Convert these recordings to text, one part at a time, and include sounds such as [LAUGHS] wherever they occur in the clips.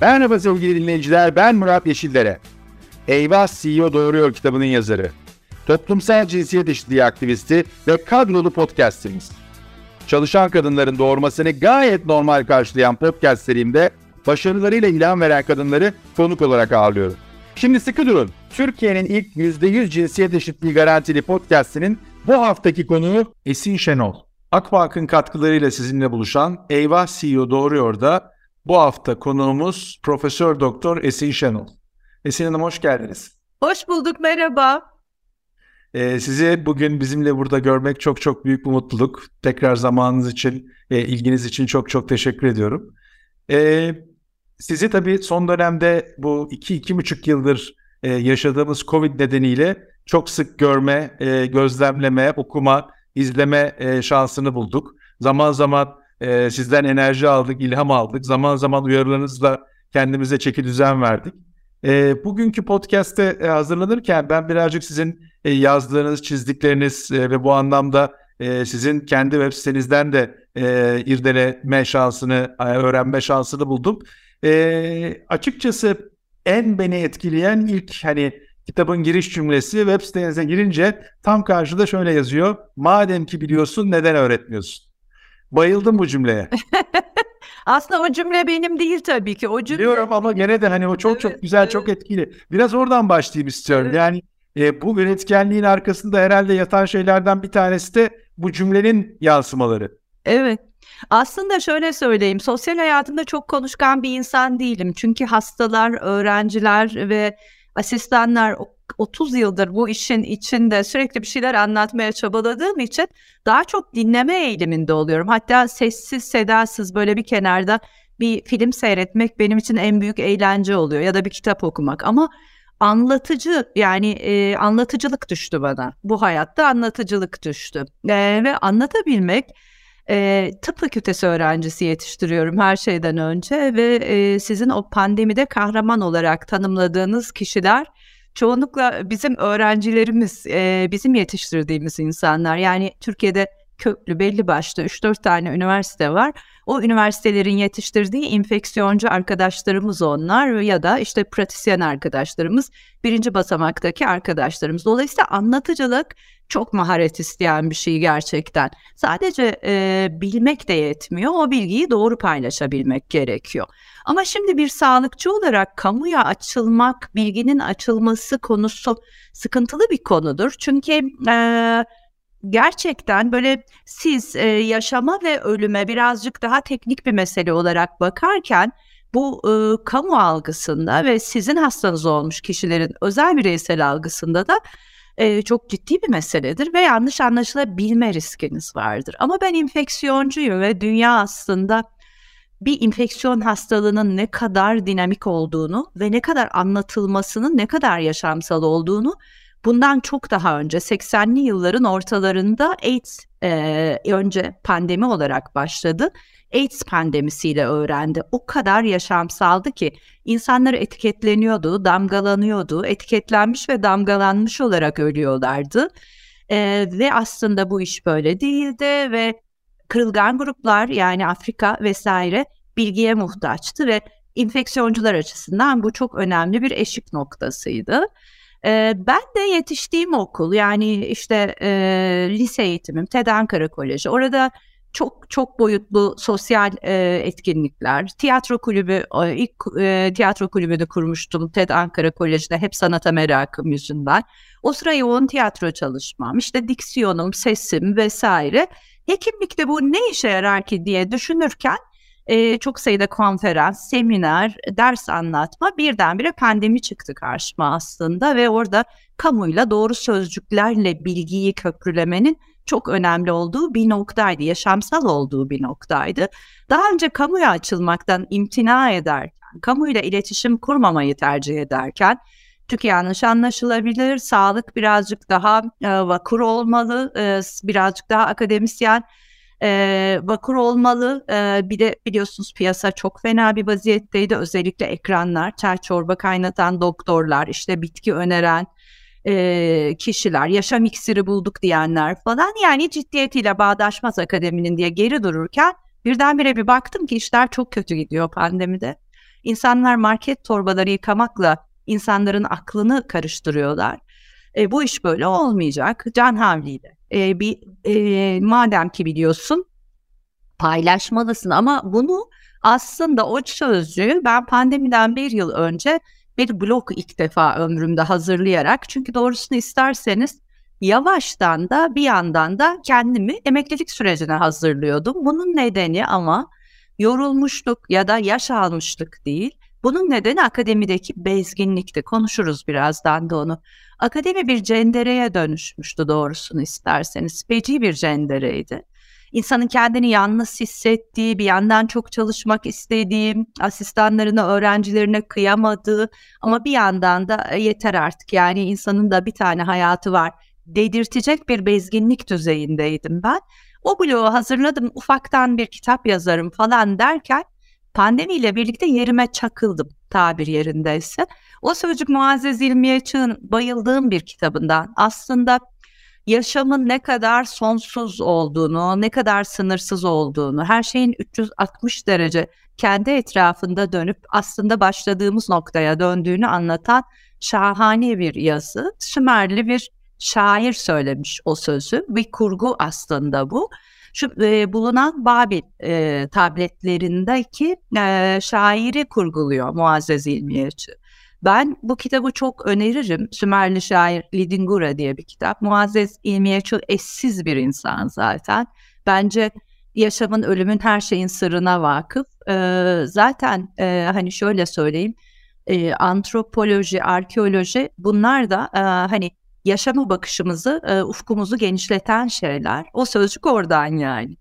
Merhaba sevgili dinleyiciler, ben Murat Yeşillere. Eyvah CEO Doğuruyor kitabının yazarı. Toplumsal cinsiyet eşitliği aktivisti ve kadrolu podcastimiz. Çalışan kadınların doğurmasını gayet normal karşılayan podcast serimde başarılarıyla ilan veren kadınları konuk olarak ağırlıyorum. Şimdi sıkı durun. Türkiye'nin ilk %100 cinsiyet eşitliği garantili podcastinin bu haftaki konuğu Esin Şenol. Akbank'ın katkılarıyla sizinle buluşan Eyvah CEO Doğruyor da bu hafta konuğumuz Profesör Doktor Esin Şenol. Esin Hanım hoş geldiniz. Hoş bulduk, merhaba. Ee, sizi bugün bizimle burada görmek çok çok büyük bir mutluluk. Tekrar zamanınız için, e, ilginiz için çok çok teşekkür ediyorum. Ee, sizi tabii son dönemde bu iki, iki buçuk yıldır e, yaşadığımız Covid nedeniyle çok sık görme, e, gözlemleme, okuma, izleme e, şansını bulduk. Zaman zaman e, sizden enerji aldık, ilham aldık. Zaman zaman uyarılarınızla kendimize çeki düzen verdik. E, bugünkü podcast'te e, hazırlanırken ben birazcık sizin e, yazdığınız, çizdikleriniz e, ve bu anlamda e, sizin kendi web sitenizden de e, irdeleme şansını, e, öğrenme şansını buldum. E, açıkçası en beni etkileyen ilk hani kitabın giriş cümlesi web sitenize girince tam karşıda şöyle yazıyor. Madem ki biliyorsun neden öğretmiyorsun? Bayıldım bu cümleye. [LAUGHS] Aslında o cümle benim değil tabii ki. O cümle... Biliyorum ama gene de hani o çok evet, çok güzel, evet. çok etkili. Biraz oradan başlayayım istiyorum. Evet. Yani e, bu üretkenliğin arkasında herhalde yatan şeylerden bir tanesi de bu cümlenin yansımaları. Evet. Aslında şöyle söyleyeyim, sosyal hayatımda çok konuşkan bir insan değilim. Çünkü hastalar, öğrenciler ve asistanlar 30 yıldır bu işin içinde sürekli bir şeyler anlatmaya çabaladığım için daha çok dinleme eğiliminde oluyorum. Hatta sessiz sedasız böyle bir kenarda bir film seyretmek benim için en büyük eğlence oluyor ya da bir kitap okumak ama anlatıcı yani e, anlatıcılık düştü bana. Bu hayatta anlatıcılık düştü. E, ve anlatabilmek e, tıp fakültesi öğrencisi yetiştiriyorum her şeyden önce ve e, sizin o pandemide kahraman olarak tanımladığınız kişiler çoğunlukla bizim öğrencilerimiz, e, bizim yetiştirdiğimiz insanlar. Yani Türkiye'de köklü belli başlı 3-4 tane üniversite var. O üniversitelerin yetiştirdiği infeksiyoncu arkadaşlarımız onlar ya da işte pratisyen arkadaşlarımız, birinci basamaktaki arkadaşlarımız. Dolayısıyla anlatıcılık çok maharet isteyen bir şey gerçekten. Sadece e, bilmek de yetmiyor, o bilgiyi doğru paylaşabilmek gerekiyor. Ama şimdi bir sağlıkçı olarak kamuya açılmak, bilginin açılması konusu sıkıntılı bir konudur. Çünkü e, gerçekten böyle siz e, yaşama ve ölüme birazcık daha teknik bir mesele olarak bakarken bu e, kamu algısında ve sizin hastanız olmuş kişilerin özel bireysel algısında da e, çok ciddi bir meseledir ve yanlış anlaşılabilme riskiniz vardır. Ama ben infeksiyoncuyum ve dünya aslında bir infeksiyon hastalığının ne kadar dinamik olduğunu ve ne kadar anlatılmasının ne kadar yaşamsal olduğunu bundan çok daha önce 80'li yılların ortalarında AIDS e, önce pandemi olarak başladı. AIDS pandemisiyle öğrendi. O kadar yaşamsaldı ki insanlar etiketleniyordu, damgalanıyordu, etiketlenmiş ve damgalanmış olarak ölüyorlardı. E, ve aslında bu iş böyle değildi ve kırılgan gruplar yani Afrika vesaire bilgiye muhtaçtı ve infeksiyoncular açısından bu çok önemli bir eşik noktasıydı. E, ben de yetiştiğim okul yani işte e, lise eğitimim TED Ankara Koleji orada çok çok boyutlu sosyal e, etkinlikler, tiyatro kulübü ilk e, tiyatro kulübünü kurmuştum TED Ankara Koleji'de hep sanata merakım yüzünden. O sıra yoğun tiyatro çalışmam, işte diksiyonum, sesim vesaire. Hekimlikte bu ne işe yarar ki diye düşünürken e, çok sayıda konferans, seminer, ders anlatma birdenbire pandemi çıktı karşıma aslında ve orada kamuyla doğru sözcüklerle bilgiyi köprülemenin çok önemli olduğu bir noktaydı, yaşamsal olduğu bir noktaydı. Daha önce kamuya açılmaktan imtina ederken, kamuyla iletişim kurmamayı tercih ederken, çünkü yanlış anlaşılabilir, sağlık birazcık daha e, vakur olmalı, e, birazcık daha akademisyen e, vakur olmalı. E, bir de biliyorsunuz piyasa çok fena bir vaziyetteydi. Özellikle ekranlar, çay çorba kaynatan doktorlar, işte bitki öneren e, kişiler, yaşam iksiri bulduk diyenler falan. Yani ciddiyetiyle bağdaşmaz akademinin diye geri dururken birdenbire bir baktım ki işler çok kötü gidiyor pandemide. İnsanlar market torbaları yıkamakla insanların aklını karıştırıyorlar. E, bu iş böyle olmayacak. Can havliyle. E, bir e, madem ki biliyorsun paylaşmalısın ama bunu aslında o sözcüğü ben pandemiden bir yıl önce bir blog ilk defa ömrümde hazırlayarak çünkü doğrusunu isterseniz yavaştan da bir yandan da kendimi emeklilik sürecine hazırlıyordum. Bunun nedeni ama yorulmuşluk ya da yaş almışlık değil. Bunun nedeni akademideki bezginlikti. Konuşuruz birazdan da onu. Akademi bir cendereye dönüşmüştü doğrusunu isterseniz. Feci bir cendereydi. İnsanın kendini yalnız hissettiği, bir yandan çok çalışmak istediği, asistanlarına, öğrencilerine kıyamadığı ama bir yandan da e, yeter artık yani insanın da bir tane hayatı var dedirtecek bir bezginlik düzeyindeydim ben. O bloğu hazırladım ufaktan bir kitap yazarım falan derken pandemiyle birlikte yerime çakıldım tabir yerindeyse. O sözcük Muazzez İlmiye Çığ'ın bayıldığım bir kitabından aslında yaşamın ne kadar sonsuz olduğunu, ne kadar sınırsız olduğunu, her şeyin 360 derece kendi etrafında dönüp aslında başladığımız noktaya döndüğünü anlatan şahane bir yazı. Sümerli bir şair söylemiş o sözü. Bir kurgu aslında bu. Şu e, bulunan Babil e, tabletlerindeki e, şairi kurguluyor Muazzez İlmiyeçi. Ben bu kitabı çok öneririm. Sümerli şair Lidingura diye bir kitap. Muazzez İlmiyeçi eşsiz bir insan zaten. Bence yaşamın, ölümün, her şeyin sırrına vakıf. E, zaten e, hani şöyle söyleyeyim. E, antropoloji, arkeoloji bunlar da e, hani yaşama bakışımızı, e, ufkumuzu genişleten şeyler. O sözcük oradan yani.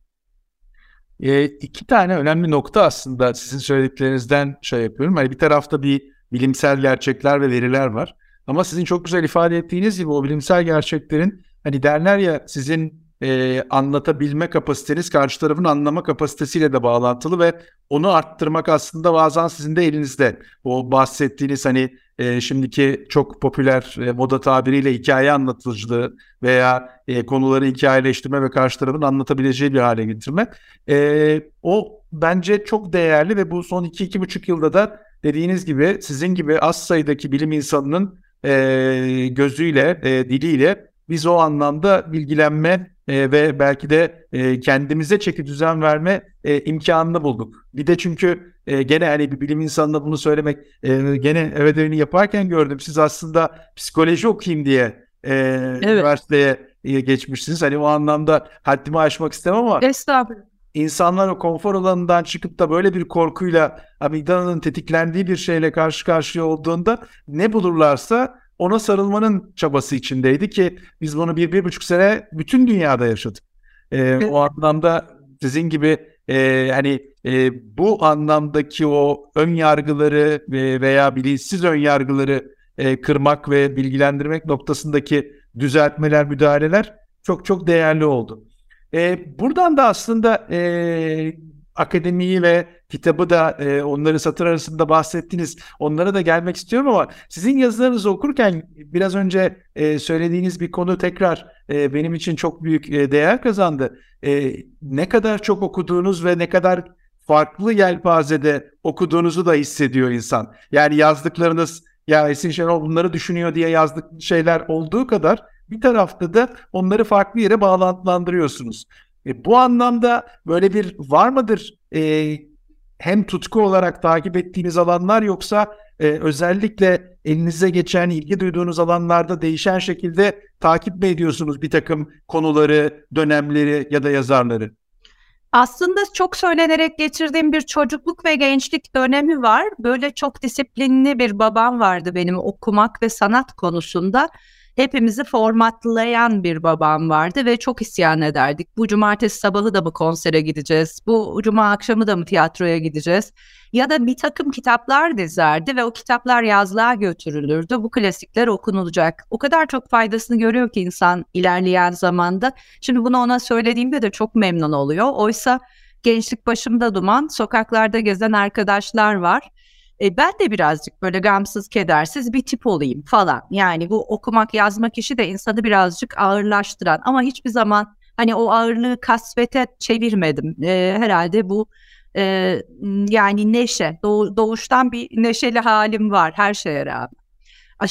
E, iki tane önemli nokta aslında sizin söylediklerinizden şey yapıyorum. Hani bir tarafta bir bilimsel gerçekler ve veriler var. Ama sizin çok güzel ifade ettiğiniz gibi o bilimsel gerçeklerin hani derler ya sizin e, anlatabilme kapasiteniz karşı tarafın anlama kapasitesiyle de bağlantılı ve onu arttırmak aslında bazen sizin de elinizde. O bahsettiğiniz hani e, şimdiki çok popüler e, moda tabiriyle hikaye anlatıcılığı veya e, konuları hikayeleştirme ve karşı anlatabileceği bir hale getirme. E, o bence çok değerli ve bu son 2-2,5 yılda da dediğiniz gibi sizin gibi az sayıdaki bilim insanının e, gözüyle, e, diliyle biz o anlamda bilgilenme e, ve belki de e, kendimize çeki düzen verme e, imkanını bulduk. Bir de çünkü e, gene hani bir bilim insanına bunu söylemek e, gene ödevini yaparken gördüm. Siz aslında psikoloji okuyayım diye e, evet. üniversiteye e, geçmişsiniz. Hani o anlamda haddimi aşmak istemem ama Estağfurullah. İnsanlar o konfor alanından çıkıp da böyle bir korkuyla amigdalanın tetiklendiği bir şeyle karşı karşıya olduğunda ne bulurlarsa ona sarılmanın çabası içindeydi ki biz bunu bir, bir buçuk sene bütün dünyada yaşadık. Ee, o anlamda sizin gibi e, hani e, bu anlamdaki o ön yargıları e, veya bilinçsiz ön yargıları e, kırmak ve bilgilendirmek noktasındaki düzeltmeler, müdahaleler çok çok değerli oldu. E, buradan da aslında e, akademiyi ve kitabı da e, onları satır arasında bahsettiniz. Onlara da gelmek istiyorum ama sizin yazılarınızı okurken biraz önce e, söylediğiniz bir konu tekrar e, benim için çok büyük e, değer kazandı. E, ne kadar çok okuduğunuz ve ne kadar farklı yelpazede okuduğunuzu da hissediyor insan. Yani yazdıklarınız ya Esin Şenol bunları düşünüyor diye yazdık şeyler olduğu kadar bir tarafta da onları farklı yere bağlantılandırıyorsunuz. E, bu anlamda böyle bir var mıdır e, hem tutku olarak takip ettiğiniz alanlar yoksa e, özellikle elinize geçen ilgi duyduğunuz alanlarda değişen şekilde takip mi ediyorsunuz bir takım konuları, dönemleri ya da yazarları? Aslında çok söylenerek geçirdiğim bir çocukluk ve gençlik dönemi var. Böyle çok disiplinli bir babam vardı benim okumak ve sanat konusunda hepimizi formatlayan bir babam vardı ve çok isyan ederdik. Bu cumartesi sabahı da mı konsere gideceğiz? Bu cuma akşamı da mı tiyatroya gideceğiz? Ya da bir takım kitaplar dizerdi ve o kitaplar yazlığa götürülürdü. Bu klasikler okunulacak. O kadar çok faydasını görüyor ki insan ilerleyen zamanda. Şimdi bunu ona söylediğimde de çok memnun oluyor. Oysa gençlik başımda duman, sokaklarda gezen arkadaşlar var e, ben de birazcık böyle gamsız, kedersiz bir tip olayım falan. Yani bu okumak, yazmak işi de insanı birazcık ağırlaştıran ama hiçbir zaman hani o ağırlığı kasvete çevirmedim. E, herhalde bu e, yani neşe, doğ, doğuştan bir neşeli halim var her şeye rağmen.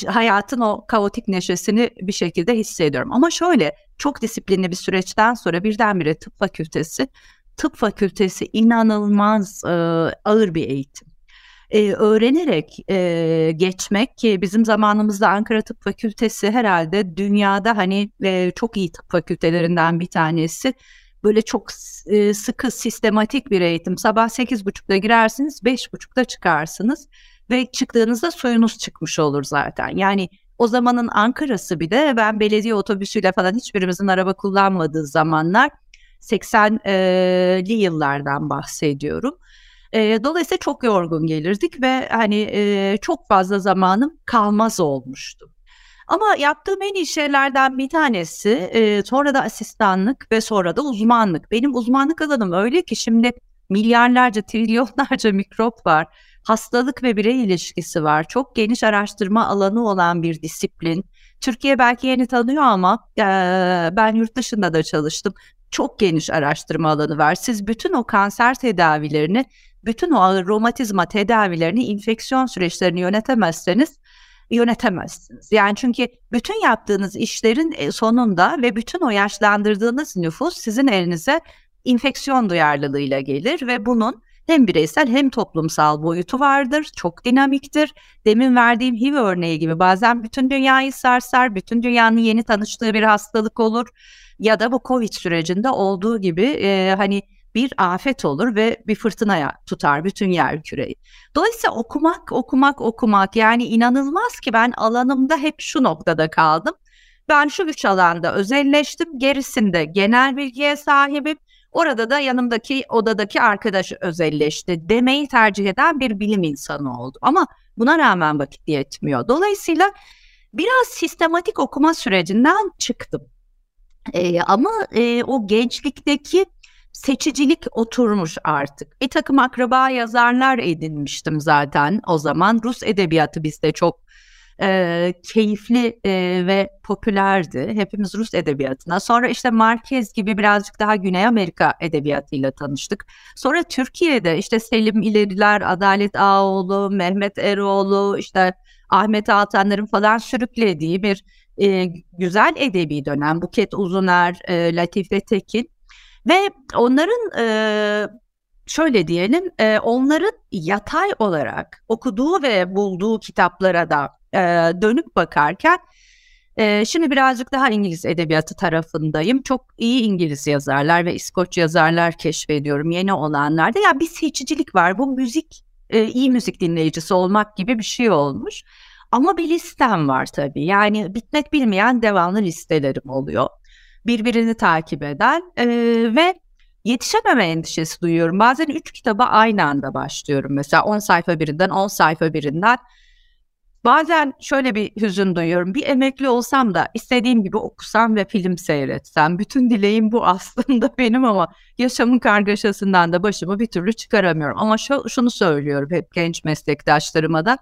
Hayatın o kaotik neşesini bir şekilde hissediyorum. Ama şöyle çok disiplinli bir süreçten sonra birdenbire tıp fakültesi, tıp fakültesi inanılmaz e, ağır bir eğitim e, öğrenerek e, geçmek ki bizim zamanımızda Ankara Tıp Fakültesi herhalde dünyada hani e, çok iyi tıp fakültelerinden bir tanesi. Böyle çok e, sıkı sistematik bir eğitim. Sabah 8.30'da girersiniz, 5.30'da çıkarsınız ve çıktığınızda soyunuz çıkmış olur zaten. Yani o zamanın Ankara'sı bir de ben belediye otobüsüyle falan hiçbirimizin araba kullanmadığı zamanlar 80'li yıllardan bahsediyorum. E, dolayısıyla çok yorgun gelirdik ve hani e, çok fazla zamanım kalmaz olmuştu. Ama yaptığım en iyi şeylerden bir tanesi e, sonra da asistanlık ve sonra da uzmanlık. Benim uzmanlık alanım öyle ki şimdi milyarlarca, trilyonlarca mikrop var. Hastalık ve birey ilişkisi var. Çok geniş araştırma alanı olan bir disiplin. Türkiye belki yeni tanıyor ama e, ben yurt dışında da çalıştım. Çok geniş araştırma alanı var. Siz bütün o kanser tedavilerini bütün o ağır romatizma tedavilerini, infeksiyon süreçlerini yönetemezseniz yönetemezsiniz. Yani çünkü bütün yaptığınız işlerin e, sonunda ve bütün o yaşlandırdığınız nüfus sizin elinize infeksiyon duyarlılığıyla gelir ve bunun hem bireysel hem toplumsal boyutu vardır. Çok dinamiktir. Demin verdiğim HIV örneği gibi bazen bütün dünyayı sarsar, bütün dünyanın yeni tanıştığı bir hastalık olur ya da bu Covid sürecinde olduğu gibi e, hani bir afet olur ve bir fırtınaya tutar bütün yer küreyi. Dolayısıyla okumak, okumak, okumak yani inanılmaz ki ben alanımda hep şu noktada kaldım. Ben şu üç alanda özelleştim, gerisinde genel bilgiye sahibim. Orada da yanımdaki odadaki arkadaş özelleşti demeyi tercih eden bir bilim insanı oldu. Ama buna rağmen vakit yetmiyor. Dolayısıyla biraz sistematik okuma sürecinden çıktım. Ee, ama e, o gençlikteki seçicilik oturmuş artık. Bir takım akraba yazarlar edinmiştim zaten o zaman. Rus edebiyatı bizde çok e, keyifli e, ve popülerdi. Hepimiz Rus edebiyatına. Sonra işte Marquez gibi birazcık daha Güney Amerika edebiyatıyla tanıştık. Sonra Türkiye'de işte Selim İleriler, Adalet Ağoğlu, Mehmet Eroğlu, işte Ahmet Altanlar'ın falan sürüklediği bir e, güzel edebi dönem. Buket Uzuner, e, Latife Tekin ve onların e, şöyle diyelim e, onların yatay olarak okuduğu ve bulduğu kitaplara da e, dönüp bakarken e, şimdi birazcık daha İngiliz edebiyatı tarafındayım. Çok iyi İngiliz yazarlar ve İskoç yazarlar keşfediyorum yeni olanlarda. Ya bir seçicilik var. Bu müzik e, iyi müzik dinleyicisi olmak gibi bir şey olmuş. Ama bir listem var tabii. Yani bitmek bilmeyen devamlı listelerim oluyor birbirini takip eden e, ve yetişememe endişesi duyuyorum. Bazen üç kitaba aynı anda başlıyorum. Mesela 10 sayfa birinden 10 sayfa birinden. Bazen şöyle bir hüzün duyuyorum. Bir emekli olsam da istediğim gibi okusam ve film seyretsem. Bütün dileğim bu aslında [LAUGHS] benim ama yaşamın kargaşasından da başımı bir türlü çıkaramıyorum. Ama şu, şunu söylüyorum hep genç meslektaşlarıma da.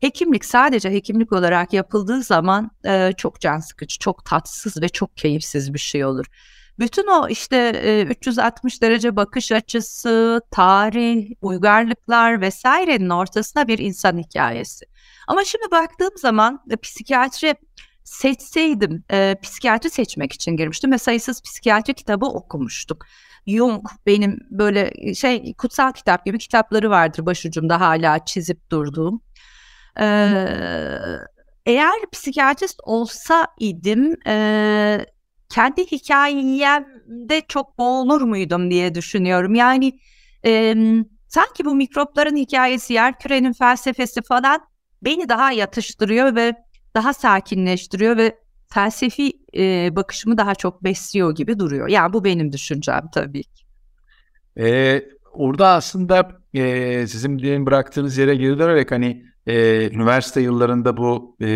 Hekimlik sadece hekimlik olarak yapıldığı zaman e, çok can sıkıcı, çok tatsız ve çok keyifsiz bir şey olur. Bütün o işte e, 360 derece bakış açısı, tarih, uygarlıklar vesairenin ortasına bir insan hikayesi. Ama şimdi baktığım zaman e, psikiyatri seçseydim, e, psikiyatri seçmek için girmiştim ve sayısız psikiyatri kitabı okumuştuk. Jung benim böyle şey kutsal kitap gibi kitapları vardır başucumda hala çizip durduğum. Ee, eğer psikiyatrist olsa idim e, kendi hikayemde çok boğulur muydum diye düşünüyorum. Yani e, sanki bu mikropların hikayesi, yer kürenin felsefesi falan beni daha yatıştırıyor ve daha sakinleştiriyor ve felsefi e, bakışımı daha çok besliyor gibi duruyor. Yani bu benim düşüncem tabii ki. Ee, orada aslında e, sizin bıraktığınız yere geri dönerek hani e, üniversite yıllarında bu e,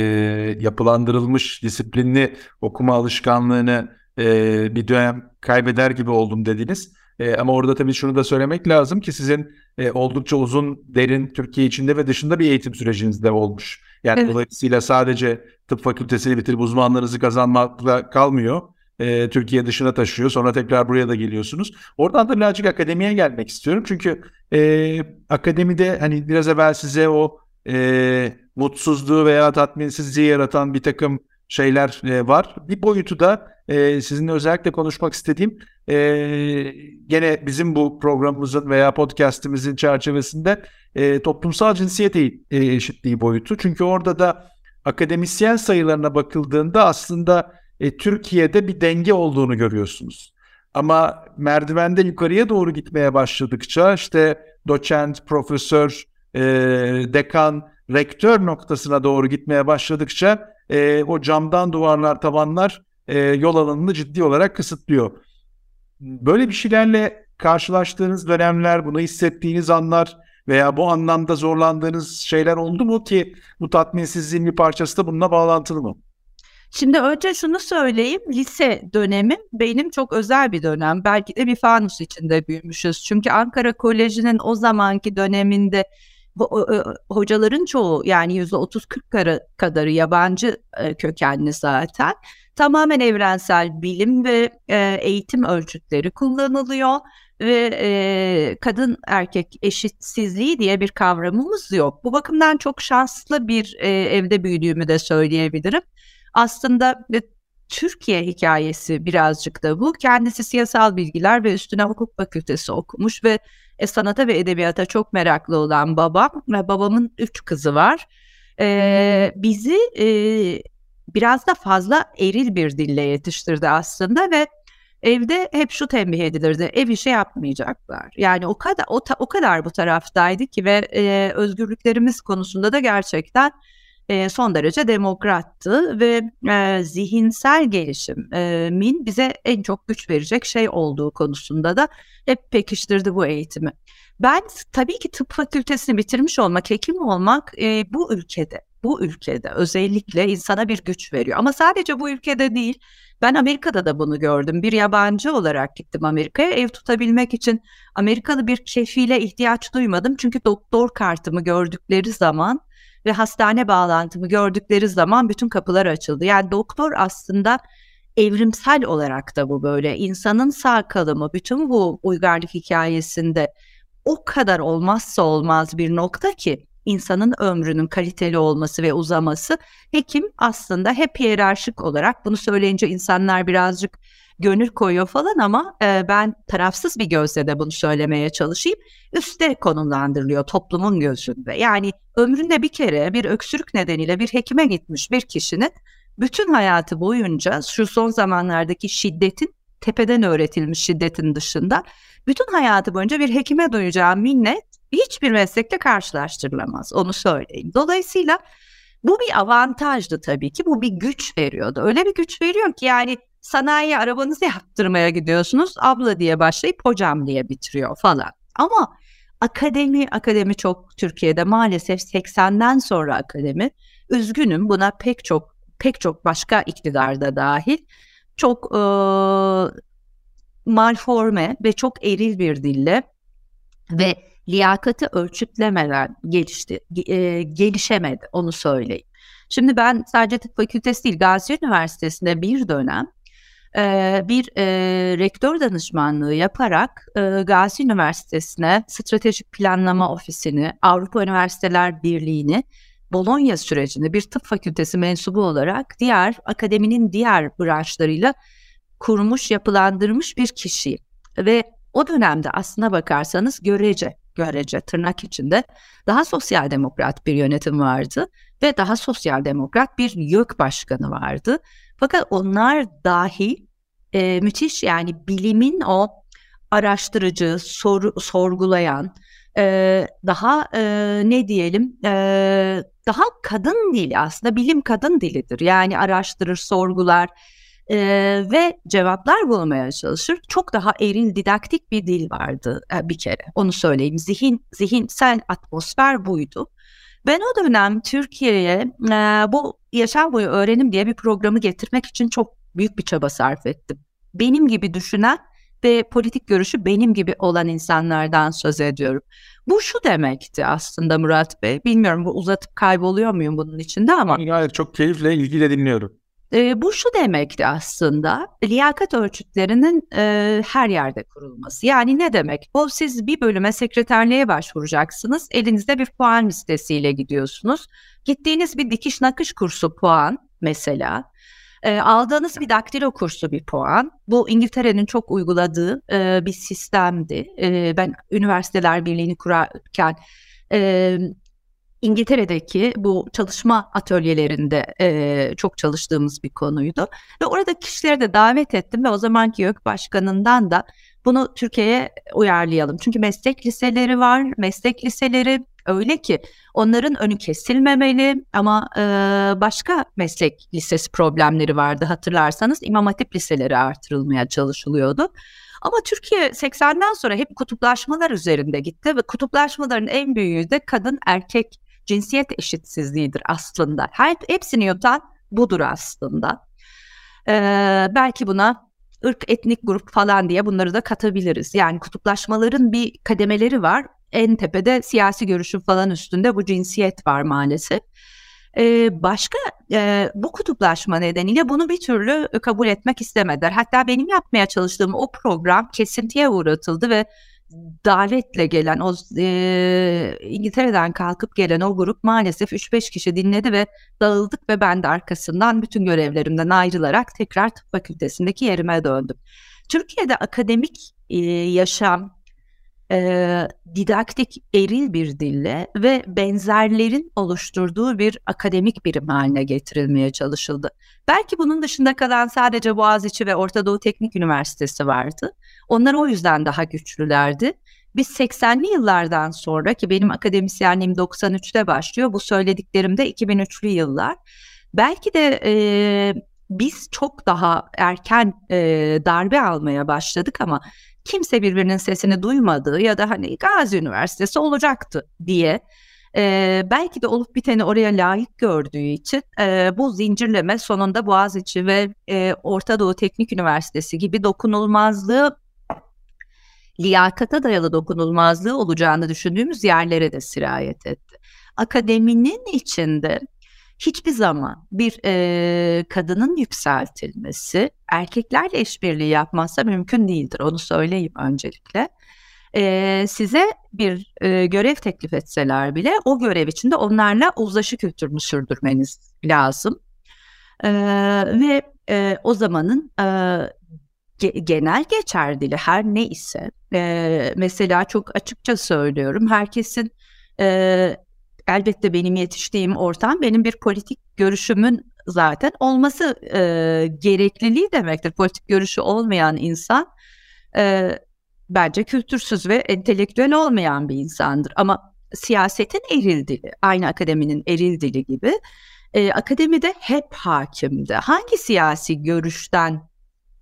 yapılandırılmış disiplinli okuma alışkanlığını e, bir dönem kaybeder gibi oldum dediniz. E, ama orada tabii şunu da söylemek lazım ki sizin e, oldukça uzun, derin Türkiye içinde ve dışında bir eğitim süreciniz de olmuş. Yani evet. dolayısıyla sadece tıp fakültesini bitirip uzmanlarınızı kazanmakla kalmıyor. e, Türkiye dışına taşıyor. Sonra tekrar buraya da geliyorsunuz. Oradan da birazcık akademiye gelmek istiyorum. Çünkü e, akademide hani biraz evvel size o e, mutsuzluğu veya tatminsizliği yaratan bir takım şeyler e, var. Bir boyutu da e, sizinle özellikle konuşmak istediğim e, gene bizim bu programımızın veya podcastimizin çerçevesinde e, toplumsal cinsiyet eşitliği boyutu. Çünkü orada da akademisyen sayılarına bakıldığında aslında e, Türkiye'de bir denge olduğunu görüyorsunuz. Ama merdivende yukarıya doğru gitmeye başladıkça işte doçent, profesör, e, dekan, rektör noktasına doğru gitmeye başladıkça e, o camdan duvarlar, tavanlar e, yol alanını ciddi olarak kısıtlıyor. Böyle bir şeylerle karşılaştığınız dönemler, bunu hissettiğiniz anlar veya bu anlamda zorlandığınız şeyler oldu mu ki bu tatminsizliğin bir parçası da bununla bağlantılı mı? Şimdi önce şunu söyleyeyim. Lise dönemi benim çok özel bir dönem. Belki de bir fanus içinde büyümüşüz. Çünkü Ankara Koleji'nin o zamanki döneminde hocaların çoğu yani yüzde otuz kırk kadarı yabancı e, kökenli zaten. Tamamen evrensel bilim ve e, eğitim ölçütleri kullanılıyor ve e, kadın erkek eşitsizliği diye bir kavramımız yok. Bu bakımdan çok şanslı bir evde büyüdüğümü de söyleyebilirim. Aslında Türkiye hikayesi birazcık da bu. Kendisi siyasal bilgiler ve üstüne hukuk fakültesi okumuş ve e, sanata ve edebiyata çok meraklı olan babam ve babamın üç kızı var. E, bizi e, biraz da fazla eril bir dille yetiştirdi aslında ve evde hep şu tembih edilirdi. Ev işi yapmayacaklar. Yani o kadar o, o kadar bu taraftaydı ki ve e, özgürlüklerimiz konusunda da gerçekten e, son derece demokrattı ve e, zihinsel gelişimin bize en çok güç verecek şey olduğu konusunda da hep pekiştirdi bu eğitimi. Ben tabii ki tıp fakültesini bitirmiş olmak, hekim olmak e, bu ülkede, bu ülkede özellikle insana bir güç veriyor. Ama sadece bu ülkede değil, ben Amerika'da da bunu gördüm. Bir yabancı olarak gittim Amerika'ya. Ev tutabilmek için Amerikalı bir kefile ihtiyaç duymadım. Çünkü doktor kartımı gördükleri zaman ve hastane bağlantımı gördükleri zaman bütün kapılar açıldı. Yani doktor aslında evrimsel olarak da bu böyle insanın sağ kalımı bütün bu uygarlık hikayesinde o kadar olmazsa olmaz bir nokta ki insanın ömrünün kaliteli olması ve uzaması hekim aslında hep hiyerarşik olarak bunu söyleyince insanlar birazcık gönül koyuyor falan ama e, ben tarafsız bir gözle de bunu söylemeye çalışayım. Üste konumlandırılıyor toplumun gözünde. Yani ömründe bir kere bir öksürük nedeniyle bir hekime gitmiş bir kişinin bütün hayatı boyunca şu son zamanlardaki şiddetin tepeden öğretilmiş şiddetin dışında bütün hayatı boyunca bir hekime duyacağı minnet hiçbir meslekle karşılaştırılamaz onu söyleyeyim. Dolayısıyla bu bir avantajdı tabii ki bu bir güç veriyordu. Öyle bir güç veriyor ki yani sanayi arabanızı yaptırmaya gidiyorsunuz. Abla diye başlayıp hocam diye bitiriyor falan. Ama akademi, akademi çok Türkiye'de maalesef 80'den sonra akademi. Üzgünüm buna pek çok pek çok başka iktidarda dahil çok e, malforme ve çok eril bir dille ve liyakati ölçütlemeden gelişti, e, gelişemedi onu söyleyeyim. Şimdi ben sadece tıp fakültesi değil Gazi Üniversitesi'nde bir dönem bir e, rektör danışmanlığı yaparak e, Gazi Üniversitesi'ne stratejik planlama ofisini, Avrupa Üniversiteler Birliği'ni, Bologna sürecini bir tıp fakültesi mensubu olarak diğer akademinin diğer branşlarıyla kurmuş, yapılandırmış bir kişi Ve o dönemde aslına bakarsanız görece, görece tırnak içinde daha sosyal demokrat bir yönetim vardı ve daha sosyal demokrat bir YÖK başkanı vardı. Fakat onlar dahi e, müthiş yani bilimin o araştırıcı, sor, sorgulayan, e, daha e, ne diyelim e, daha kadın dili aslında bilim kadın dilidir. Yani araştırır, sorgular e, ve cevaplar bulmaya çalışır. Çok daha eril didaktik bir dil vardı e, bir kere onu söyleyeyim. Zihin, zihinsel atmosfer buydu. Ben o dönem Türkiye'ye e, bu yaşam boyu öğrenim diye bir programı getirmek için çok büyük bir çaba sarf ettim. Benim gibi düşünen ve politik görüşü benim gibi olan insanlardan söz ediyorum. Bu şu demekti aslında Murat Bey. Bilmiyorum bu uzatıp kayboluyor muyum bunun içinde ama. Hayır çok keyifle ilgiyle dinliyorum. E, bu şu demekti aslında liyakat ölçütlerinin e, her yerde kurulması. Yani ne demek? Bu siz bir bölüme sekreterliğe başvuracaksınız. Elinizde bir puan listesiyle gidiyorsunuz. Gittiğiniz bir dikiş nakış kursu puan mesela. E, aldığınız bir daktilo kursu bir puan. Bu İngiltere'nin çok uyguladığı e, bir sistemdi. E, ben Üniversiteler Birliği'ni kurarken e, İngiltere'deki bu çalışma atölyelerinde e, çok çalıştığımız bir konuydu. Ve orada kişileri de davet ettim ve o zamanki YÖK Başkanı'ndan da bunu Türkiye'ye uyarlayalım. Çünkü meslek liseleri var. Meslek liseleri öyle ki onların önü kesilmemeli ama e, başka meslek lisesi problemleri vardı hatırlarsanız İmam Hatip liseleri artırılmaya çalışılıyordu. Ama Türkiye 80'den sonra hep kutuplaşmalar üzerinde gitti ve kutuplaşmaların en büyüğü de kadın erkek cinsiyet eşitsizliğidir aslında. Her, hepsini yutan budur aslında. Ee, belki buna ırk, etnik grup falan diye bunları da katabiliriz. Yani kutuplaşmaların bir kademeleri var. En tepede siyasi görüşün falan üstünde bu cinsiyet var maalesef. Ee, başka e, bu kutuplaşma nedeniyle bunu bir türlü kabul etmek istemediler. Hatta benim yapmaya çalıştığım o program kesintiye uğratıldı ve davetle gelen o e, İngiltere'den kalkıp gelen o grup maalesef 3-5 kişi dinledi ve dağıldık ve ben de arkasından bütün görevlerimden ayrılarak tekrar tıp fakültesindeki yerime döndüm. Türkiye'de akademik e, yaşam e, didaktik eril bir dille ve benzerlerin oluşturduğu bir akademik birim haline getirilmeye çalışıldı. Belki bunun dışında kalan sadece Boğaziçi ve Orta Doğu Teknik Üniversitesi vardı. Onlar o yüzden daha güçlülerdi. Biz 80'li yıllardan sonra ki benim akademisyenliğim 93'te başlıyor. Bu söylediklerim de 2003'lü yıllar. Belki de e, biz çok daha erken e, darbe almaya başladık ama kimse birbirinin sesini duymadığı ya da hani Gazi Üniversitesi olacaktı diye e, belki de olup biteni oraya layık gördüğü için e, bu zincirleme sonunda Boğaziçi ve e, Orta Doğu Teknik Üniversitesi gibi dokunulmazlığı liyakata dayalı dokunulmazlığı olacağını düşündüğümüz yerlere de sirayet etti. Akademinin içinde hiçbir zaman bir e, kadının yükseltilmesi erkeklerle işbirliği yapmazsa mümkün değildir. Onu söyleyeyim öncelikle. E, size bir e, görev teklif etseler bile o görev içinde onlarla uzlaşı kültürünü sürdürmeniz lazım. E, ve e, o zamanın e, ge, genel geçer dili her ne ise e, mesela çok açıkça söylüyorum herkesin e, elbette benim yetiştiğim ortam benim bir politik görüşümün zaten olması e, gerekliliği demektir. Politik görüşü olmayan insan e, bence kültürsüz ve entelektüel olmayan bir insandır. Ama siyasetin eril dili, aynı akademinin eril dili gibi e, akademide hep hakimdi. Hangi siyasi görüşten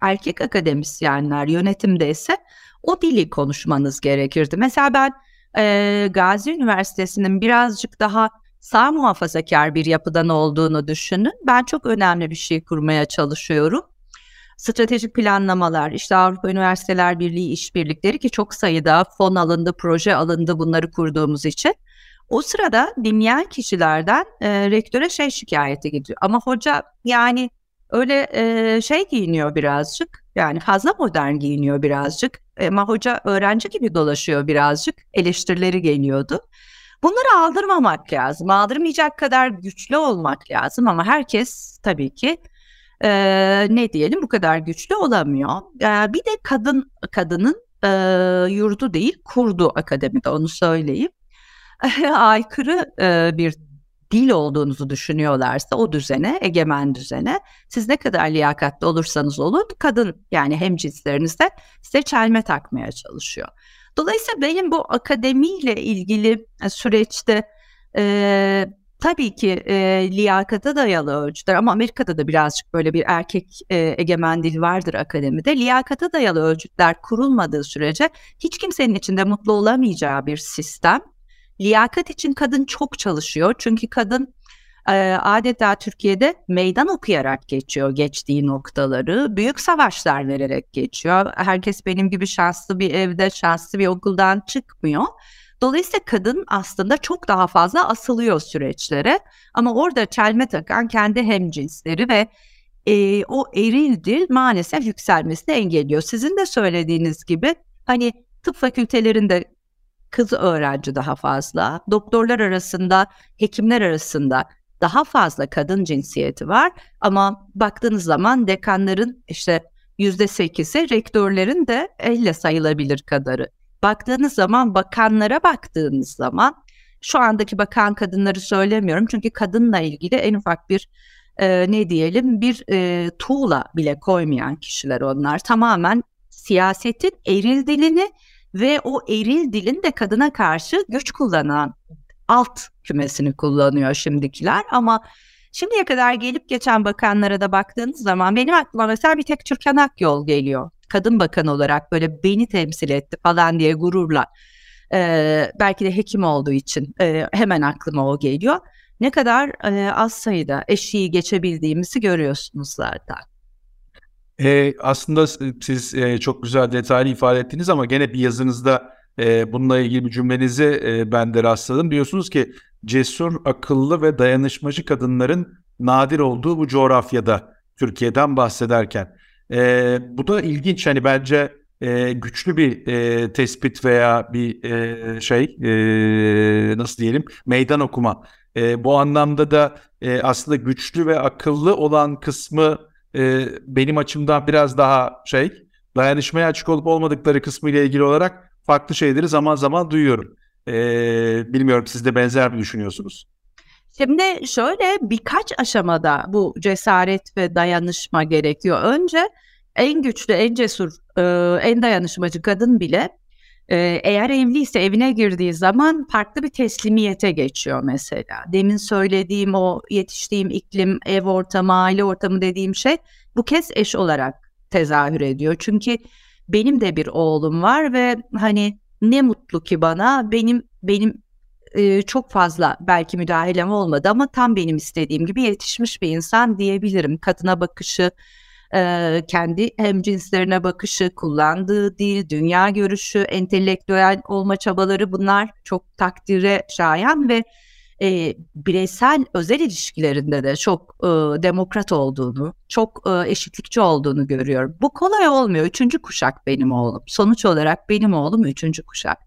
erkek akademisyenler yönetimde ise o dili konuşmanız gerekirdi. Mesela ben e, Gazi Üniversitesi'nin birazcık daha sağ muhafazakar bir yapıdan olduğunu düşünün. Ben çok önemli bir şey kurmaya çalışıyorum. Stratejik planlamalar, işte Avrupa Üniversiteler Birliği işbirlikleri ki çok sayıda fon alındı, proje alındı bunları kurduğumuz için. O sırada dinleyen kişilerden e, rektöre şey şikayeti gidiyor. Ama hoca yani öyle e, şey giyiniyor birazcık. Yani fazla modern giyiniyor birazcık. Ama hoca öğrenci gibi dolaşıyor birazcık. Eleştirileri geliyordu. Bunları aldırmamak lazım. Aldırmayacak kadar güçlü olmak lazım ama herkes tabii ki e, ne diyelim bu kadar güçlü olamıyor. E, bir de kadın kadının e, yurdu değil kurdu akademide onu söyleyeyim. [LAUGHS] Aykırı e, bir dil olduğunuzu düşünüyorlarsa o düzene, egemen düzene siz ne kadar liyakatli olursanız olun kadın yani hem cinslerinizde size çelme takmaya çalışıyor. Dolayısıyla benim bu akademiyle ilgili e, süreçte e, tabii ki e, liyakata dayalı ölçüler ama Amerika'da da birazcık böyle bir erkek e, egemen dil vardır akademide. Liyakata dayalı ölçütler kurulmadığı sürece hiç kimsenin içinde mutlu olamayacağı bir sistem liyakat için kadın çok çalışıyor. Çünkü kadın e, adeta Türkiye'de meydan okuyarak geçiyor geçtiği noktaları. Büyük savaşlar vererek geçiyor. Herkes benim gibi şanslı bir evde, şanslı bir okuldan çıkmıyor. Dolayısıyla kadın aslında çok daha fazla asılıyor süreçlere. Ama orada çelme takan kendi hemcinsleri ve e, o eril dil maalesef yükselmesini engelliyor. Sizin de söylediğiniz gibi hani tıp fakültelerinde kız öğrenci daha fazla, doktorlar arasında, hekimler arasında daha fazla kadın cinsiyeti var ama baktığınız zaman dekanların işte yüzde sekizi, rektörlerin de elle sayılabilir kadarı. Baktığınız zaman bakanlara baktığınız zaman şu andaki bakan kadınları söylemiyorum çünkü kadınla ilgili en ufak bir e, ne diyelim bir e, tuğla bile koymayan kişiler onlar. Tamamen siyasetin eril dilini ve o eril dilin de kadına karşı güç kullanan alt kümesini kullanıyor şimdikiler ama şimdiye kadar gelip geçen bakanlara da baktığınız zaman benim aklıma mesela bir tek Türkan Akyol geliyor. Kadın bakan olarak böyle beni temsil etti falan diye gururla. Ee, belki de hekim olduğu için e, hemen aklıma o geliyor. Ne kadar e, az sayıda eşiği geçebildiğimizi görüyorsunuz zaten. E, aslında siz e, çok güzel detaylı ifade ettiniz ama gene bir yazınızda e, bununla ilgili bir cümlenizi e, ben de rastladım. Diyorsunuz ki cesur, akıllı ve dayanışmacı kadınların nadir olduğu bu coğrafyada Türkiye'den bahsederken. E, bu da ilginç hani bence e, güçlü bir e, tespit veya bir e, şey e, nasıl diyelim meydan okuma. E, bu anlamda da e, aslında güçlü ve akıllı olan kısmı e, benim açımdan biraz daha şey dayanışmaya açık olup olmadıkları kısmı ile ilgili olarak farklı şeyleri zaman zaman duyuyorum. E, bilmiyorum siz de benzer mi düşünüyorsunuz? Şimdi şöyle birkaç aşamada bu cesaret ve dayanışma gerekiyor. Önce en güçlü, en cesur, e, en dayanışmacı kadın bile eğer evliyse evine girdiği zaman farklı bir teslimiyete geçiyor mesela. Demin söylediğim o yetiştiğim iklim, ev ortamı, aile ortamı dediğim şey bu kez eş olarak tezahür ediyor. Çünkü benim de bir oğlum var ve hani ne mutlu ki bana benim benim e, çok fazla belki müdahalem olmadı ama tam benim istediğim gibi yetişmiş bir insan diyebilirim. Kadına bakışı, e, kendi hemcinslerine bakışı, kullandığı dil, dünya görüşü, entelektüel olma çabaları bunlar çok takdire şayan ve e, bireysel özel ilişkilerinde de çok e, demokrat olduğunu, çok e, eşitlikçi olduğunu görüyorum. Bu kolay olmuyor. Üçüncü kuşak benim oğlum. Sonuç olarak benim oğlum üçüncü kuşak.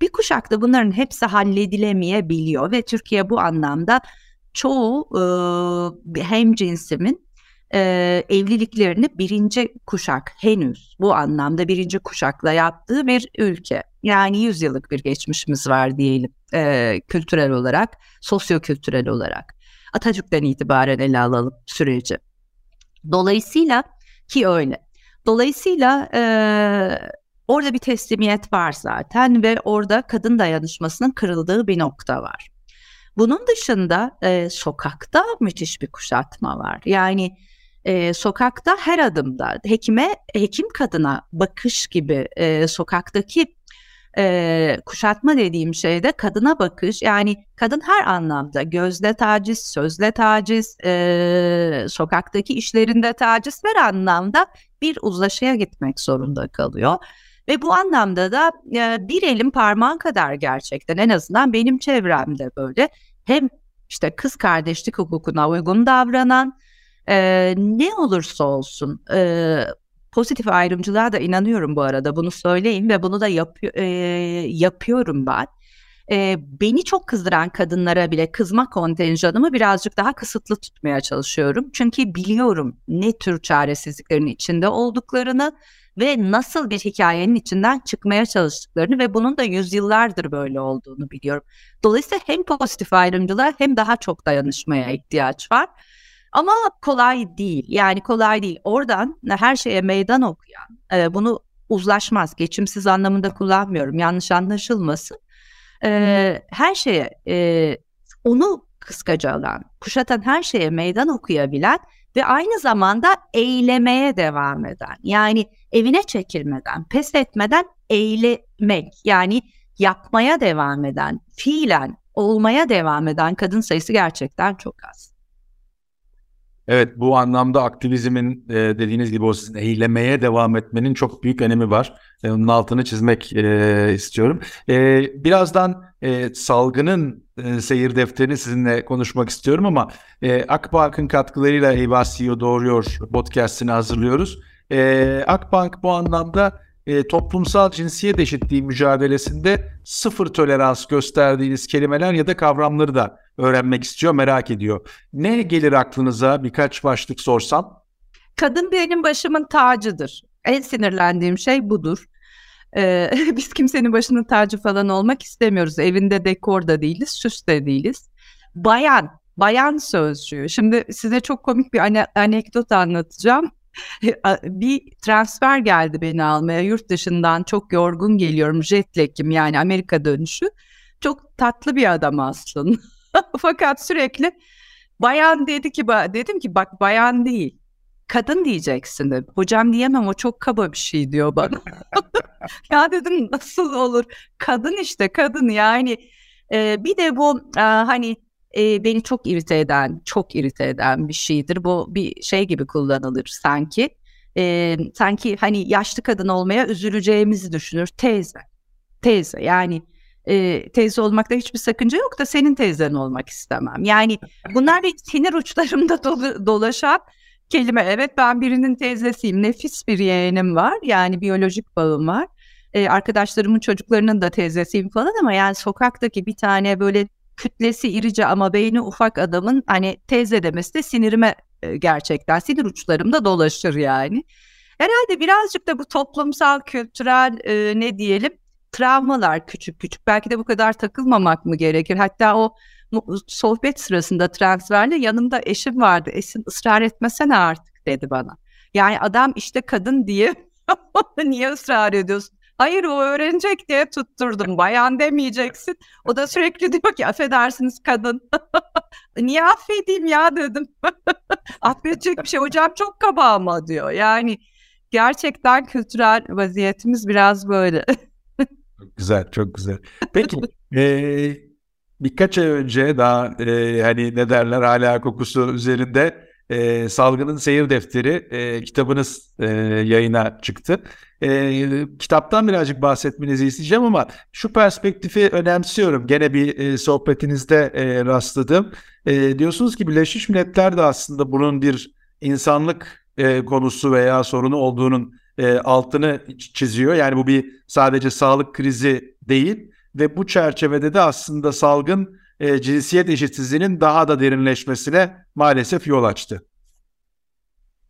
Bir kuşakta bunların hepsi halledilemeyebiliyor ve Türkiye bu anlamda çoğu e, hem cinsimin e, evliliklerini birinci kuşak henüz bu anlamda birinci kuşakla yaptığı bir ülke. Yani yüzyıllık bir geçmişimiz var diyelim e, kültürel olarak, sosyo-kültürel olarak. Atatürk'ten itibaren ele alalım süreci. Dolayısıyla ki öyle. Dolayısıyla e, orada bir teslimiyet var zaten ve orada kadın dayanışmasının kırıldığı bir nokta var. Bunun dışında e, sokakta müthiş bir kuşatma var. Yani e, sokakta her adımda hekime hekim kadına bakış gibi e, sokaktaki e, kuşatma dediğim şeyde kadına bakış yani kadın her anlamda gözle taciz, sözle taciz, e, sokaktaki işlerinde taciz her anlamda bir uzlaşıya gitmek zorunda kalıyor. Ve bu anlamda da e, bir elin parmağı kadar gerçekten en azından benim çevremde böyle hem işte kız kardeşlik hukukuna uygun davranan e, ne olursa olsun e, pozitif ayrımcılığa da inanıyorum bu arada bunu söyleyeyim ve bunu da yap, e, yapıyorum ben. E, beni çok kızdıran kadınlara bile kızma kontenjanımı birazcık daha kısıtlı tutmaya çalışıyorum. Çünkü biliyorum ne tür çaresizliklerin içinde olduklarını ve nasıl bir hikayenin içinden çıkmaya çalıştıklarını ve bunun da yüzyıllardır böyle olduğunu biliyorum. Dolayısıyla hem pozitif ayrımcılığa hem daha çok dayanışmaya ihtiyaç var. Ama kolay değil. Yani kolay değil. Oradan her şeye meydan okuyan, e, bunu uzlaşmaz, geçimsiz anlamında kullanmıyorum. Yanlış anlaşılmasın. E, her şeye e, onu kıskaca alan, kuşatan her şeye meydan okuyabilen ve aynı zamanda eylemeye devam eden. Yani evine çekilmeden, pes etmeden eylemek. Yani yapmaya devam eden, fiilen olmaya devam eden kadın sayısı gerçekten çok az. Evet bu anlamda aktivizmin e, dediğiniz gibi o sizin eylemeye devam etmenin çok büyük önemi var. E, onun altını çizmek e, istiyorum. E, birazdan e, salgının e, seyir defterini sizinle konuşmak istiyorum ama e, Akbank'ın katkılarıyla Eyvah CEO Doğruyor podcastini hazırlıyoruz. E, Akbank bu anlamda e, toplumsal cinsiyet eşitliği mücadelesinde sıfır tolerans gösterdiğiniz kelimeler ya da kavramları da öğrenmek istiyor, merak ediyor. Ne gelir aklınıza birkaç başlık sorsam? Kadın benim başımın tacıdır. En sinirlendiğim şey budur. Ee, [LAUGHS] biz kimsenin başının tacı falan olmak istemiyoruz. Evinde dekor da değiliz, süs de değiliz. Bayan, bayan sözcüğü. Şimdi size çok komik bir ane- anekdot anlatacağım. [LAUGHS] bir transfer geldi beni almaya yurt dışından çok yorgun geliyorum jetlag'im yani Amerika dönüşü çok tatlı bir adam aslında [LAUGHS] fakat sürekli bayan dedi ki dedim ki bak bayan değil kadın diyeceksin dedi. Hocam diyemem o çok kaba bir şey diyor bana. [LAUGHS] ya dedim nasıl olur? Kadın işte kadın yani. Ee, bir de bu e, hani e, beni çok irite eden, çok irite eden bir şeydir. Bu bir şey gibi kullanılır sanki. E, sanki hani yaşlı kadın olmaya üzüleceğimizi düşünür. Teyze, teyze yani e, teyze olmakta hiçbir sakınca yok da senin teyzen olmak istemem. Yani bunlar bir sinir uçlarımda [LAUGHS] dolu, dolaşan kelime. Evet ben birinin teyzesiyim. Nefis bir yeğenim var. Yani biyolojik bağım var. Ee, arkadaşlarımın çocuklarının da teyzesiyim falan ama yani sokaktaki bir tane böyle kütlesi irice ama beyni ufak adamın hani teyze demesi de sinirime e, gerçekten sinir uçlarımda dolaşır yani. Herhalde birazcık da bu toplumsal, kültürel e, ne diyelim travmalar küçük küçük. Belki de bu kadar takılmamak mı gerekir? Hatta o sohbet sırasında transferle yanımda eşim vardı. Esin ısrar etmesene artık dedi bana. Yani adam işte kadın diye [LAUGHS] niye ısrar ediyorsun? Hayır o öğrenecek diye tutturdum. Bayan demeyeceksin. O da sürekli diyor ki affedersiniz kadın. [LAUGHS] Niye affedeyim ya dedim. [LAUGHS] Affedecek bir şey hocam çok kaba ama diyor. Yani gerçekten kültürel vaziyetimiz biraz böyle. Güzel, çok güzel. Peki e, birkaç ay önce daha e, hani ne derler hala kokusu üzerinde e, Salgının Seyir Defteri e, kitabınız e, yayına çıktı. E, kitaptan birazcık bahsetmenizi isteyeceğim ama şu perspektifi önemsiyorum. Gene bir e, sohbetinizde e, rastladım. E, diyorsunuz ki Birleşmiş Milletler de aslında bunun bir insanlık e, konusu veya sorunu olduğunun e, altını çiziyor. Yani bu bir sadece sağlık krizi değil ve bu çerçevede de aslında salgın e, cinsiyet eşitsizliğinin daha da derinleşmesine maalesef yol açtı.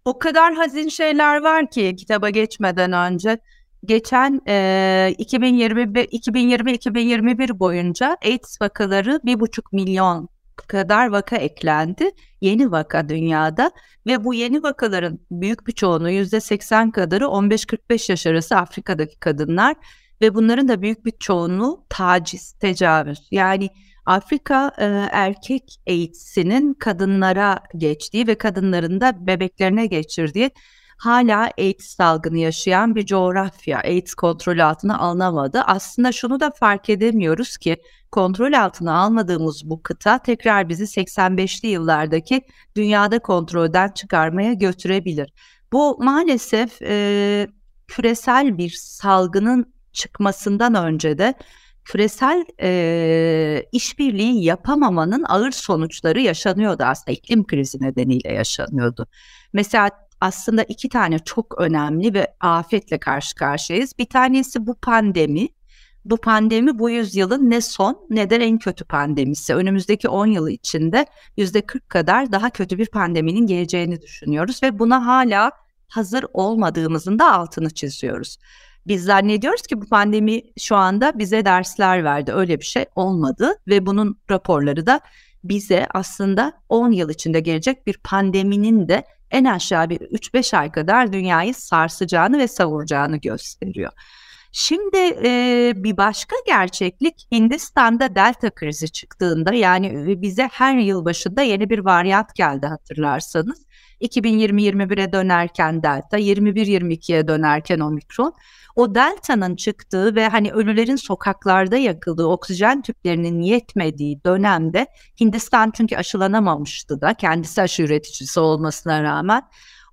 O kadar hazin şeyler var ki kitaba geçmeden önce. Geçen e, 2020-2021 boyunca AIDS vakaları bir buçuk milyon kadar vaka eklendi. Yeni vaka dünyada ve bu yeni vakaların büyük bir çoğunluğu %80 kadarı 15-45 yaş arası Afrika'daki kadınlar ve bunların da büyük bir çoğunluğu taciz, tecavüz. Yani Afrika e, erkek AIDS'inin kadınlara geçtiği ve kadınların da bebeklerine geçirdiği hala AIDS salgını yaşayan bir coğrafya. AIDS kontrol altına alınamadı. Aslında şunu da fark edemiyoruz ki kontrol altına almadığımız bu kıta tekrar bizi 85'li yıllardaki dünyada kontrolden çıkarmaya götürebilir. Bu maalesef e, küresel bir salgının çıkmasından önce de küresel e, işbirliği yapamamanın ağır sonuçları yaşanıyordu aslında iklim krizi nedeniyle yaşanıyordu. Mesela aslında iki tane çok önemli ve afetle karşı karşıyayız. Bir tanesi bu pandemi. Bu pandemi bu yüzyılın ne son ne de en kötü pandemisi. Önümüzdeki 10 yıl içinde %40 kadar daha kötü bir pandeminin geleceğini düşünüyoruz ve buna hala hazır olmadığımızın da altını çiziyoruz. Biz zannediyoruz ki bu pandemi şu anda bize dersler verdi. Öyle bir şey olmadı ve bunun raporları da bize aslında 10 yıl içinde gelecek bir pandeminin de en aşağı bir 3-5 ay kadar dünyayı sarsacağını ve savuracağını gösteriyor. Şimdi e, bir başka gerçeklik Hindistan'da delta krizi çıktığında yani bize her yıl başında yeni bir varyant geldi hatırlarsanız. 2020-21'e dönerken delta, 21-22'ye dönerken omikron o delta'nın çıktığı ve hani ölülerin sokaklarda yakıldığı oksijen tüplerinin yetmediği dönemde Hindistan çünkü aşılanamamıştı da kendisi aşı üreticisi olmasına rağmen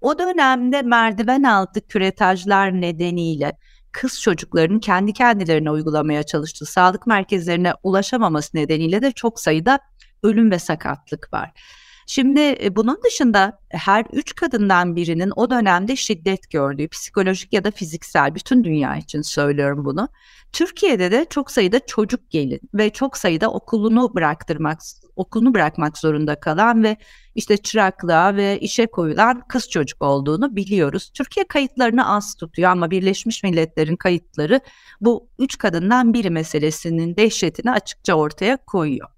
o dönemde merdiven altı küretajlar nedeniyle kız çocuklarının kendi kendilerine uygulamaya çalıştığı sağlık merkezlerine ulaşamaması nedeniyle de çok sayıda ölüm ve sakatlık var. Şimdi e, bunun dışında her üç kadından birinin o dönemde şiddet gördüğü psikolojik ya da fiziksel bütün dünya için söylüyorum bunu. Türkiye'de de çok sayıda çocuk gelin ve çok sayıda okulunu bıraktırmak okulunu bırakmak zorunda kalan ve işte çıraklığa ve işe koyulan kız çocuk olduğunu biliyoruz. Türkiye kayıtlarını az tutuyor ama Birleşmiş Milletler'in kayıtları bu üç kadından biri meselesinin dehşetini açıkça ortaya koyuyor.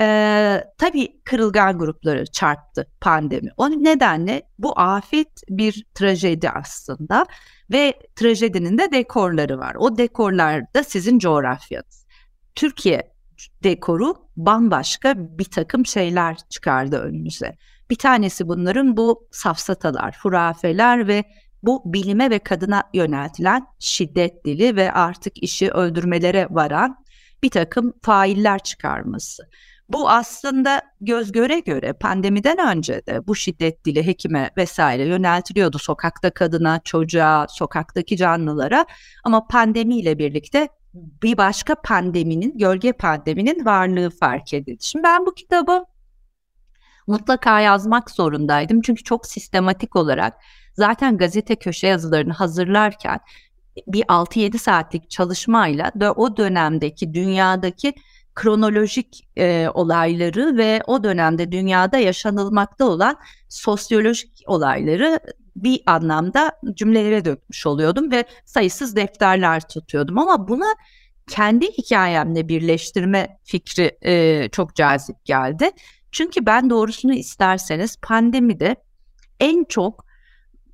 Ee, tabii kırılgan grupları çarptı pandemi. O nedenle bu afet bir trajedi aslında ve trajedinin de dekorları var. O dekorlar da sizin coğrafyanız. Türkiye dekoru bambaşka bir takım şeyler çıkardı önümüze. Bir tanesi bunların bu safsatalar, hurafeler ve bu bilime ve kadına yöneltilen şiddet dili ve artık işi öldürmelere varan bir takım failler çıkarması. Bu aslında göz göre göre pandemiden önce de bu şiddet dili hekime vesaire yöneltiliyordu sokakta kadına, çocuğa, sokaktaki canlılara ama pandemiyle birlikte bir başka pandeminin, gölge pandeminin varlığı fark edildi. Şimdi ben bu kitabı mutlaka yazmak zorundaydım. Çünkü çok sistematik olarak zaten gazete köşe yazılarını hazırlarken bir 6-7 saatlik çalışmayla o dönemdeki dünyadaki kronolojik e, olayları ve o dönemde dünyada yaşanılmakta olan sosyolojik olayları bir anlamda cümlelere dökmüş oluyordum ve sayısız defterler tutuyordum ama buna kendi hikayemle birleştirme fikri e, çok cazip geldi. Çünkü ben doğrusunu isterseniz pandemide en çok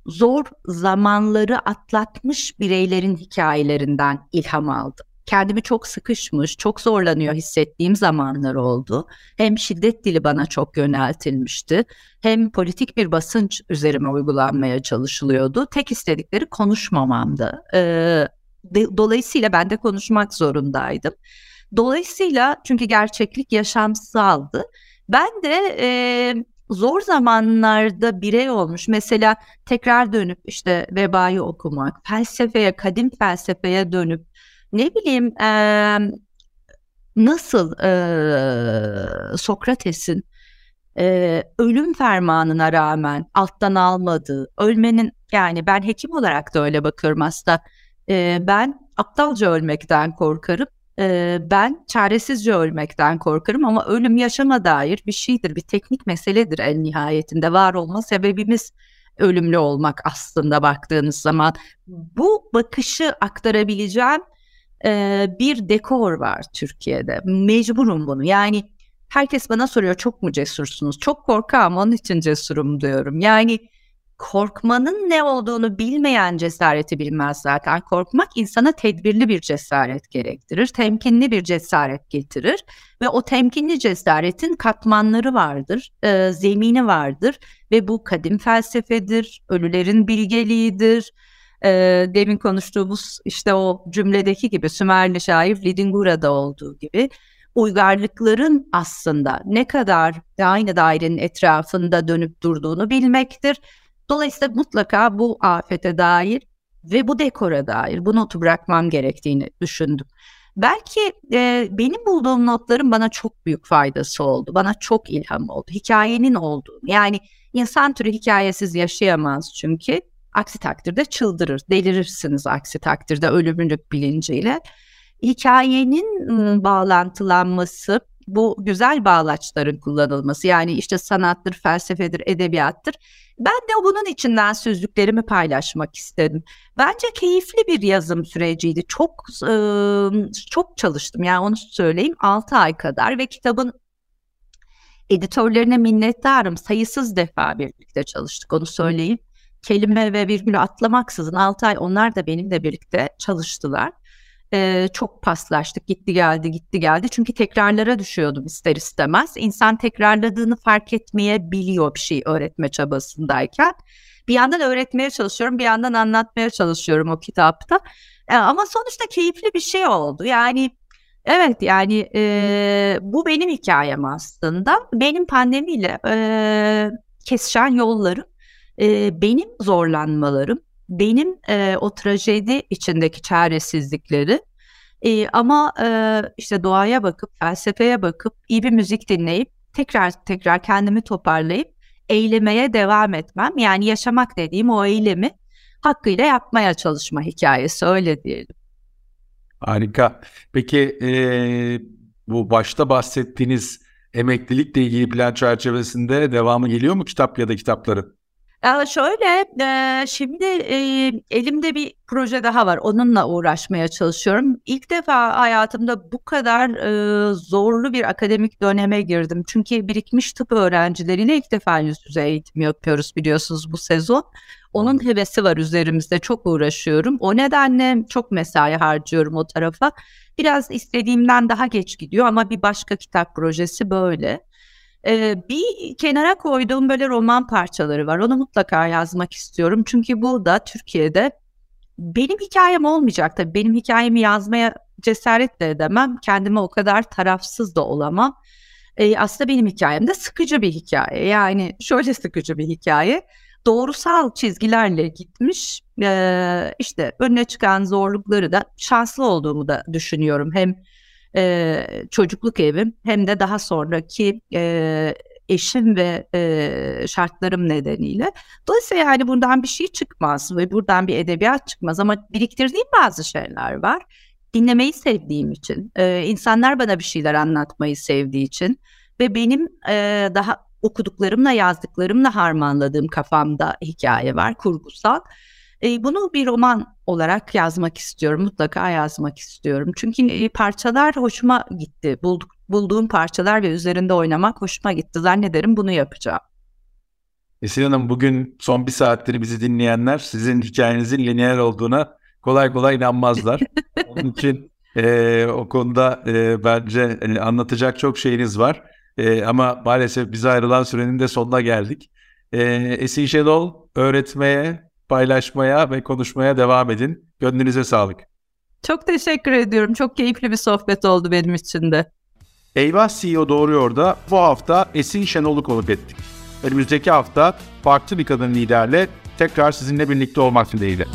zor zamanları atlatmış bireylerin hikayelerinden ilham aldım kendimi çok sıkışmış, çok zorlanıyor hissettiğim zamanlar oldu. Hem şiddet dili bana çok yöneltilmişti, hem politik bir basınç üzerime uygulanmaya çalışılıyordu. Tek istedikleri konuşmamamdı. Ee, dolayısıyla ben de konuşmak zorundaydım. Dolayısıyla çünkü gerçeklik yaşamsaldı. Ben de e, zor zamanlarda birey olmuş. Mesela tekrar dönüp işte vebayı okumak, felsefeye, kadim felsefeye dönüp ne bileyim e, nasıl e, Sokrates'in e, ölüm fermanına rağmen alttan almadığı, ölmenin yani ben hekim olarak da öyle bakıyorum aslında. E, ben aptalca ölmekten korkarım. E, ben çaresizce ölmekten korkarım ama ölüm yaşama dair bir şeydir, bir teknik meseledir en nihayetinde. Var olma sebebimiz ölümlü olmak aslında baktığınız zaman. Bu bakışı aktarabileceğim bir dekor var Türkiye'de. Mecburum bunu. Yani herkes bana soruyor çok mu cesursunuz? Çok korkağım onun için cesurum diyorum. Yani korkmanın ne olduğunu bilmeyen cesareti bilmez zaten. Korkmak insana tedbirli bir cesaret gerektirir, temkinli bir cesaret getirir ve o temkinli cesaretin katmanları vardır, e, zemini vardır ve bu kadim felsefedir, ölülerin bilgeliğidir, e, demin konuştuğumuz işte o cümledeki gibi Sümerli şair Lidingura'da olduğu gibi uygarlıkların aslında ne kadar aynı dairenin etrafında dönüp durduğunu bilmektir. Dolayısıyla mutlaka bu afete dair ve bu dekora dair bu notu bırakmam gerektiğini düşündüm. Belki e, benim bulduğum notların bana çok büyük faydası oldu. Bana çok ilham oldu. Hikayenin olduğu. Yani insan türü hikayesiz yaşayamaz çünkü. Aksi takdirde çıldırır, delirirsiniz aksi takdirde ölümlülük bilinciyle. Hikayenin ıı, bağlantılanması, bu güzel bağlaçların kullanılması yani işte sanattır, felsefedir, edebiyattır. Ben de bunun içinden sözlüklerimi paylaşmak istedim. Bence keyifli bir yazım süreciydi. Çok çok çalıştım yani onu söyleyeyim 6 ay kadar ve kitabın editörlerine minnettarım. Sayısız defa birlikte çalıştık onu söyleyeyim kelime ve virgülü atlamaksızın 6 ay onlar da benimle birlikte çalıştılar. Ee, çok paslaştık gitti geldi gitti geldi çünkü tekrarlara düşüyordum ister istemez. İnsan tekrarladığını fark etmeye biliyor bir şey öğretme çabasındayken. Bir yandan öğretmeye çalışıyorum bir yandan anlatmaya çalışıyorum o kitapta. Ee, ama sonuçta keyifli bir şey oldu yani Evet yani e, bu benim hikayem aslında. Benim pandemiyle e, kesişen yollarım e, benim zorlanmalarım, benim e, o trajedi içindeki çaresizlikleri e, ama e, işte doğaya bakıp, felsefeye bakıp, iyi bir müzik dinleyip, tekrar tekrar kendimi toparlayıp eylemeye devam etmem. Yani yaşamak dediğim o eylemi hakkıyla yapmaya çalışma hikayesi öyle diyelim. Harika. Peki e, bu başta bahsettiğiniz emeklilikle ilgili plan çerçevesinde devamı geliyor mu kitap ya da kitapların? Şöyle, şimdi elimde bir proje daha var. Onunla uğraşmaya çalışıyorum. İlk defa hayatımda bu kadar zorlu bir akademik döneme girdim. Çünkü birikmiş tıp öğrencileriyle ilk defa yüz yüze eğitim yapıyoruz biliyorsunuz bu sezon. Onun hevesi var üzerimizde. Çok uğraşıyorum. O nedenle çok mesai harcıyorum o tarafa. Biraz istediğimden daha geç gidiyor ama bir başka kitap projesi böyle. Ee, bir kenara koyduğum böyle roman parçaları var. Onu mutlaka yazmak istiyorum. Çünkü bu da Türkiye'de benim hikayem olmayacak tabii. Benim hikayemi yazmaya cesaret de edemem. Kendime o kadar tarafsız da olamam. Ee, aslında benim hikayem de sıkıcı bir hikaye. Yani şöyle sıkıcı bir hikaye. Doğrusal çizgilerle gitmiş. Ee, işte önüne çıkan zorlukları da şanslı olduğumu da düşünüyorum. Hem e, çocukluk evim hem de daha sonraki e, eşim ve e, şartlarım nedeniyle. Dolayısıyla yani buradan bir şey çıkmaz ve buradan bir edebiyat çıkmaz ama biriktirdiğim bazı şeyler var. Dinlemeyi sevdiğim için, e, insanlar bana bir şeyler anlatmayı sevdiği için ve benim e, daha okuduklarımla yazdıklarımla harmanladığım kafamda hikaye var kurgusal. E, bunu bir roman olarak yazmak istiyorum. Mutlaka yazmak istiyorum. Çünkü parçalar hoşuma gitti. Bulduk, bulduğum parçalar ve üzerinde oynamak hoşuma gitti. Zannederim bunu yapacağım. Esin Hanım bugün son bir saattir bizi dinleyenler sizin hikayenizin lineer olduğuna kolay kolay inanmazlar. [LAUGHS] Onun için e, o konuda e, bence e, anlatacak çok şeyiniz var. E, ama maalesef bize ayrılan sürenin de sonuna geldik. E, Esin Şenol öğretmeye, paylaşmaya ve konuşmaya devam edin. Gönlünüze sağlık. Çok teşekkür ediyorum. Çok keyifli bir sohbet oldu benim için de. Eyvah CEO Doğruyor da bu hafta Esin Şenol'u konuk ettik. Önümüzdeki hafta farklı bir kadın liderle tekrar sizinle birlikte olmak dileğiyle.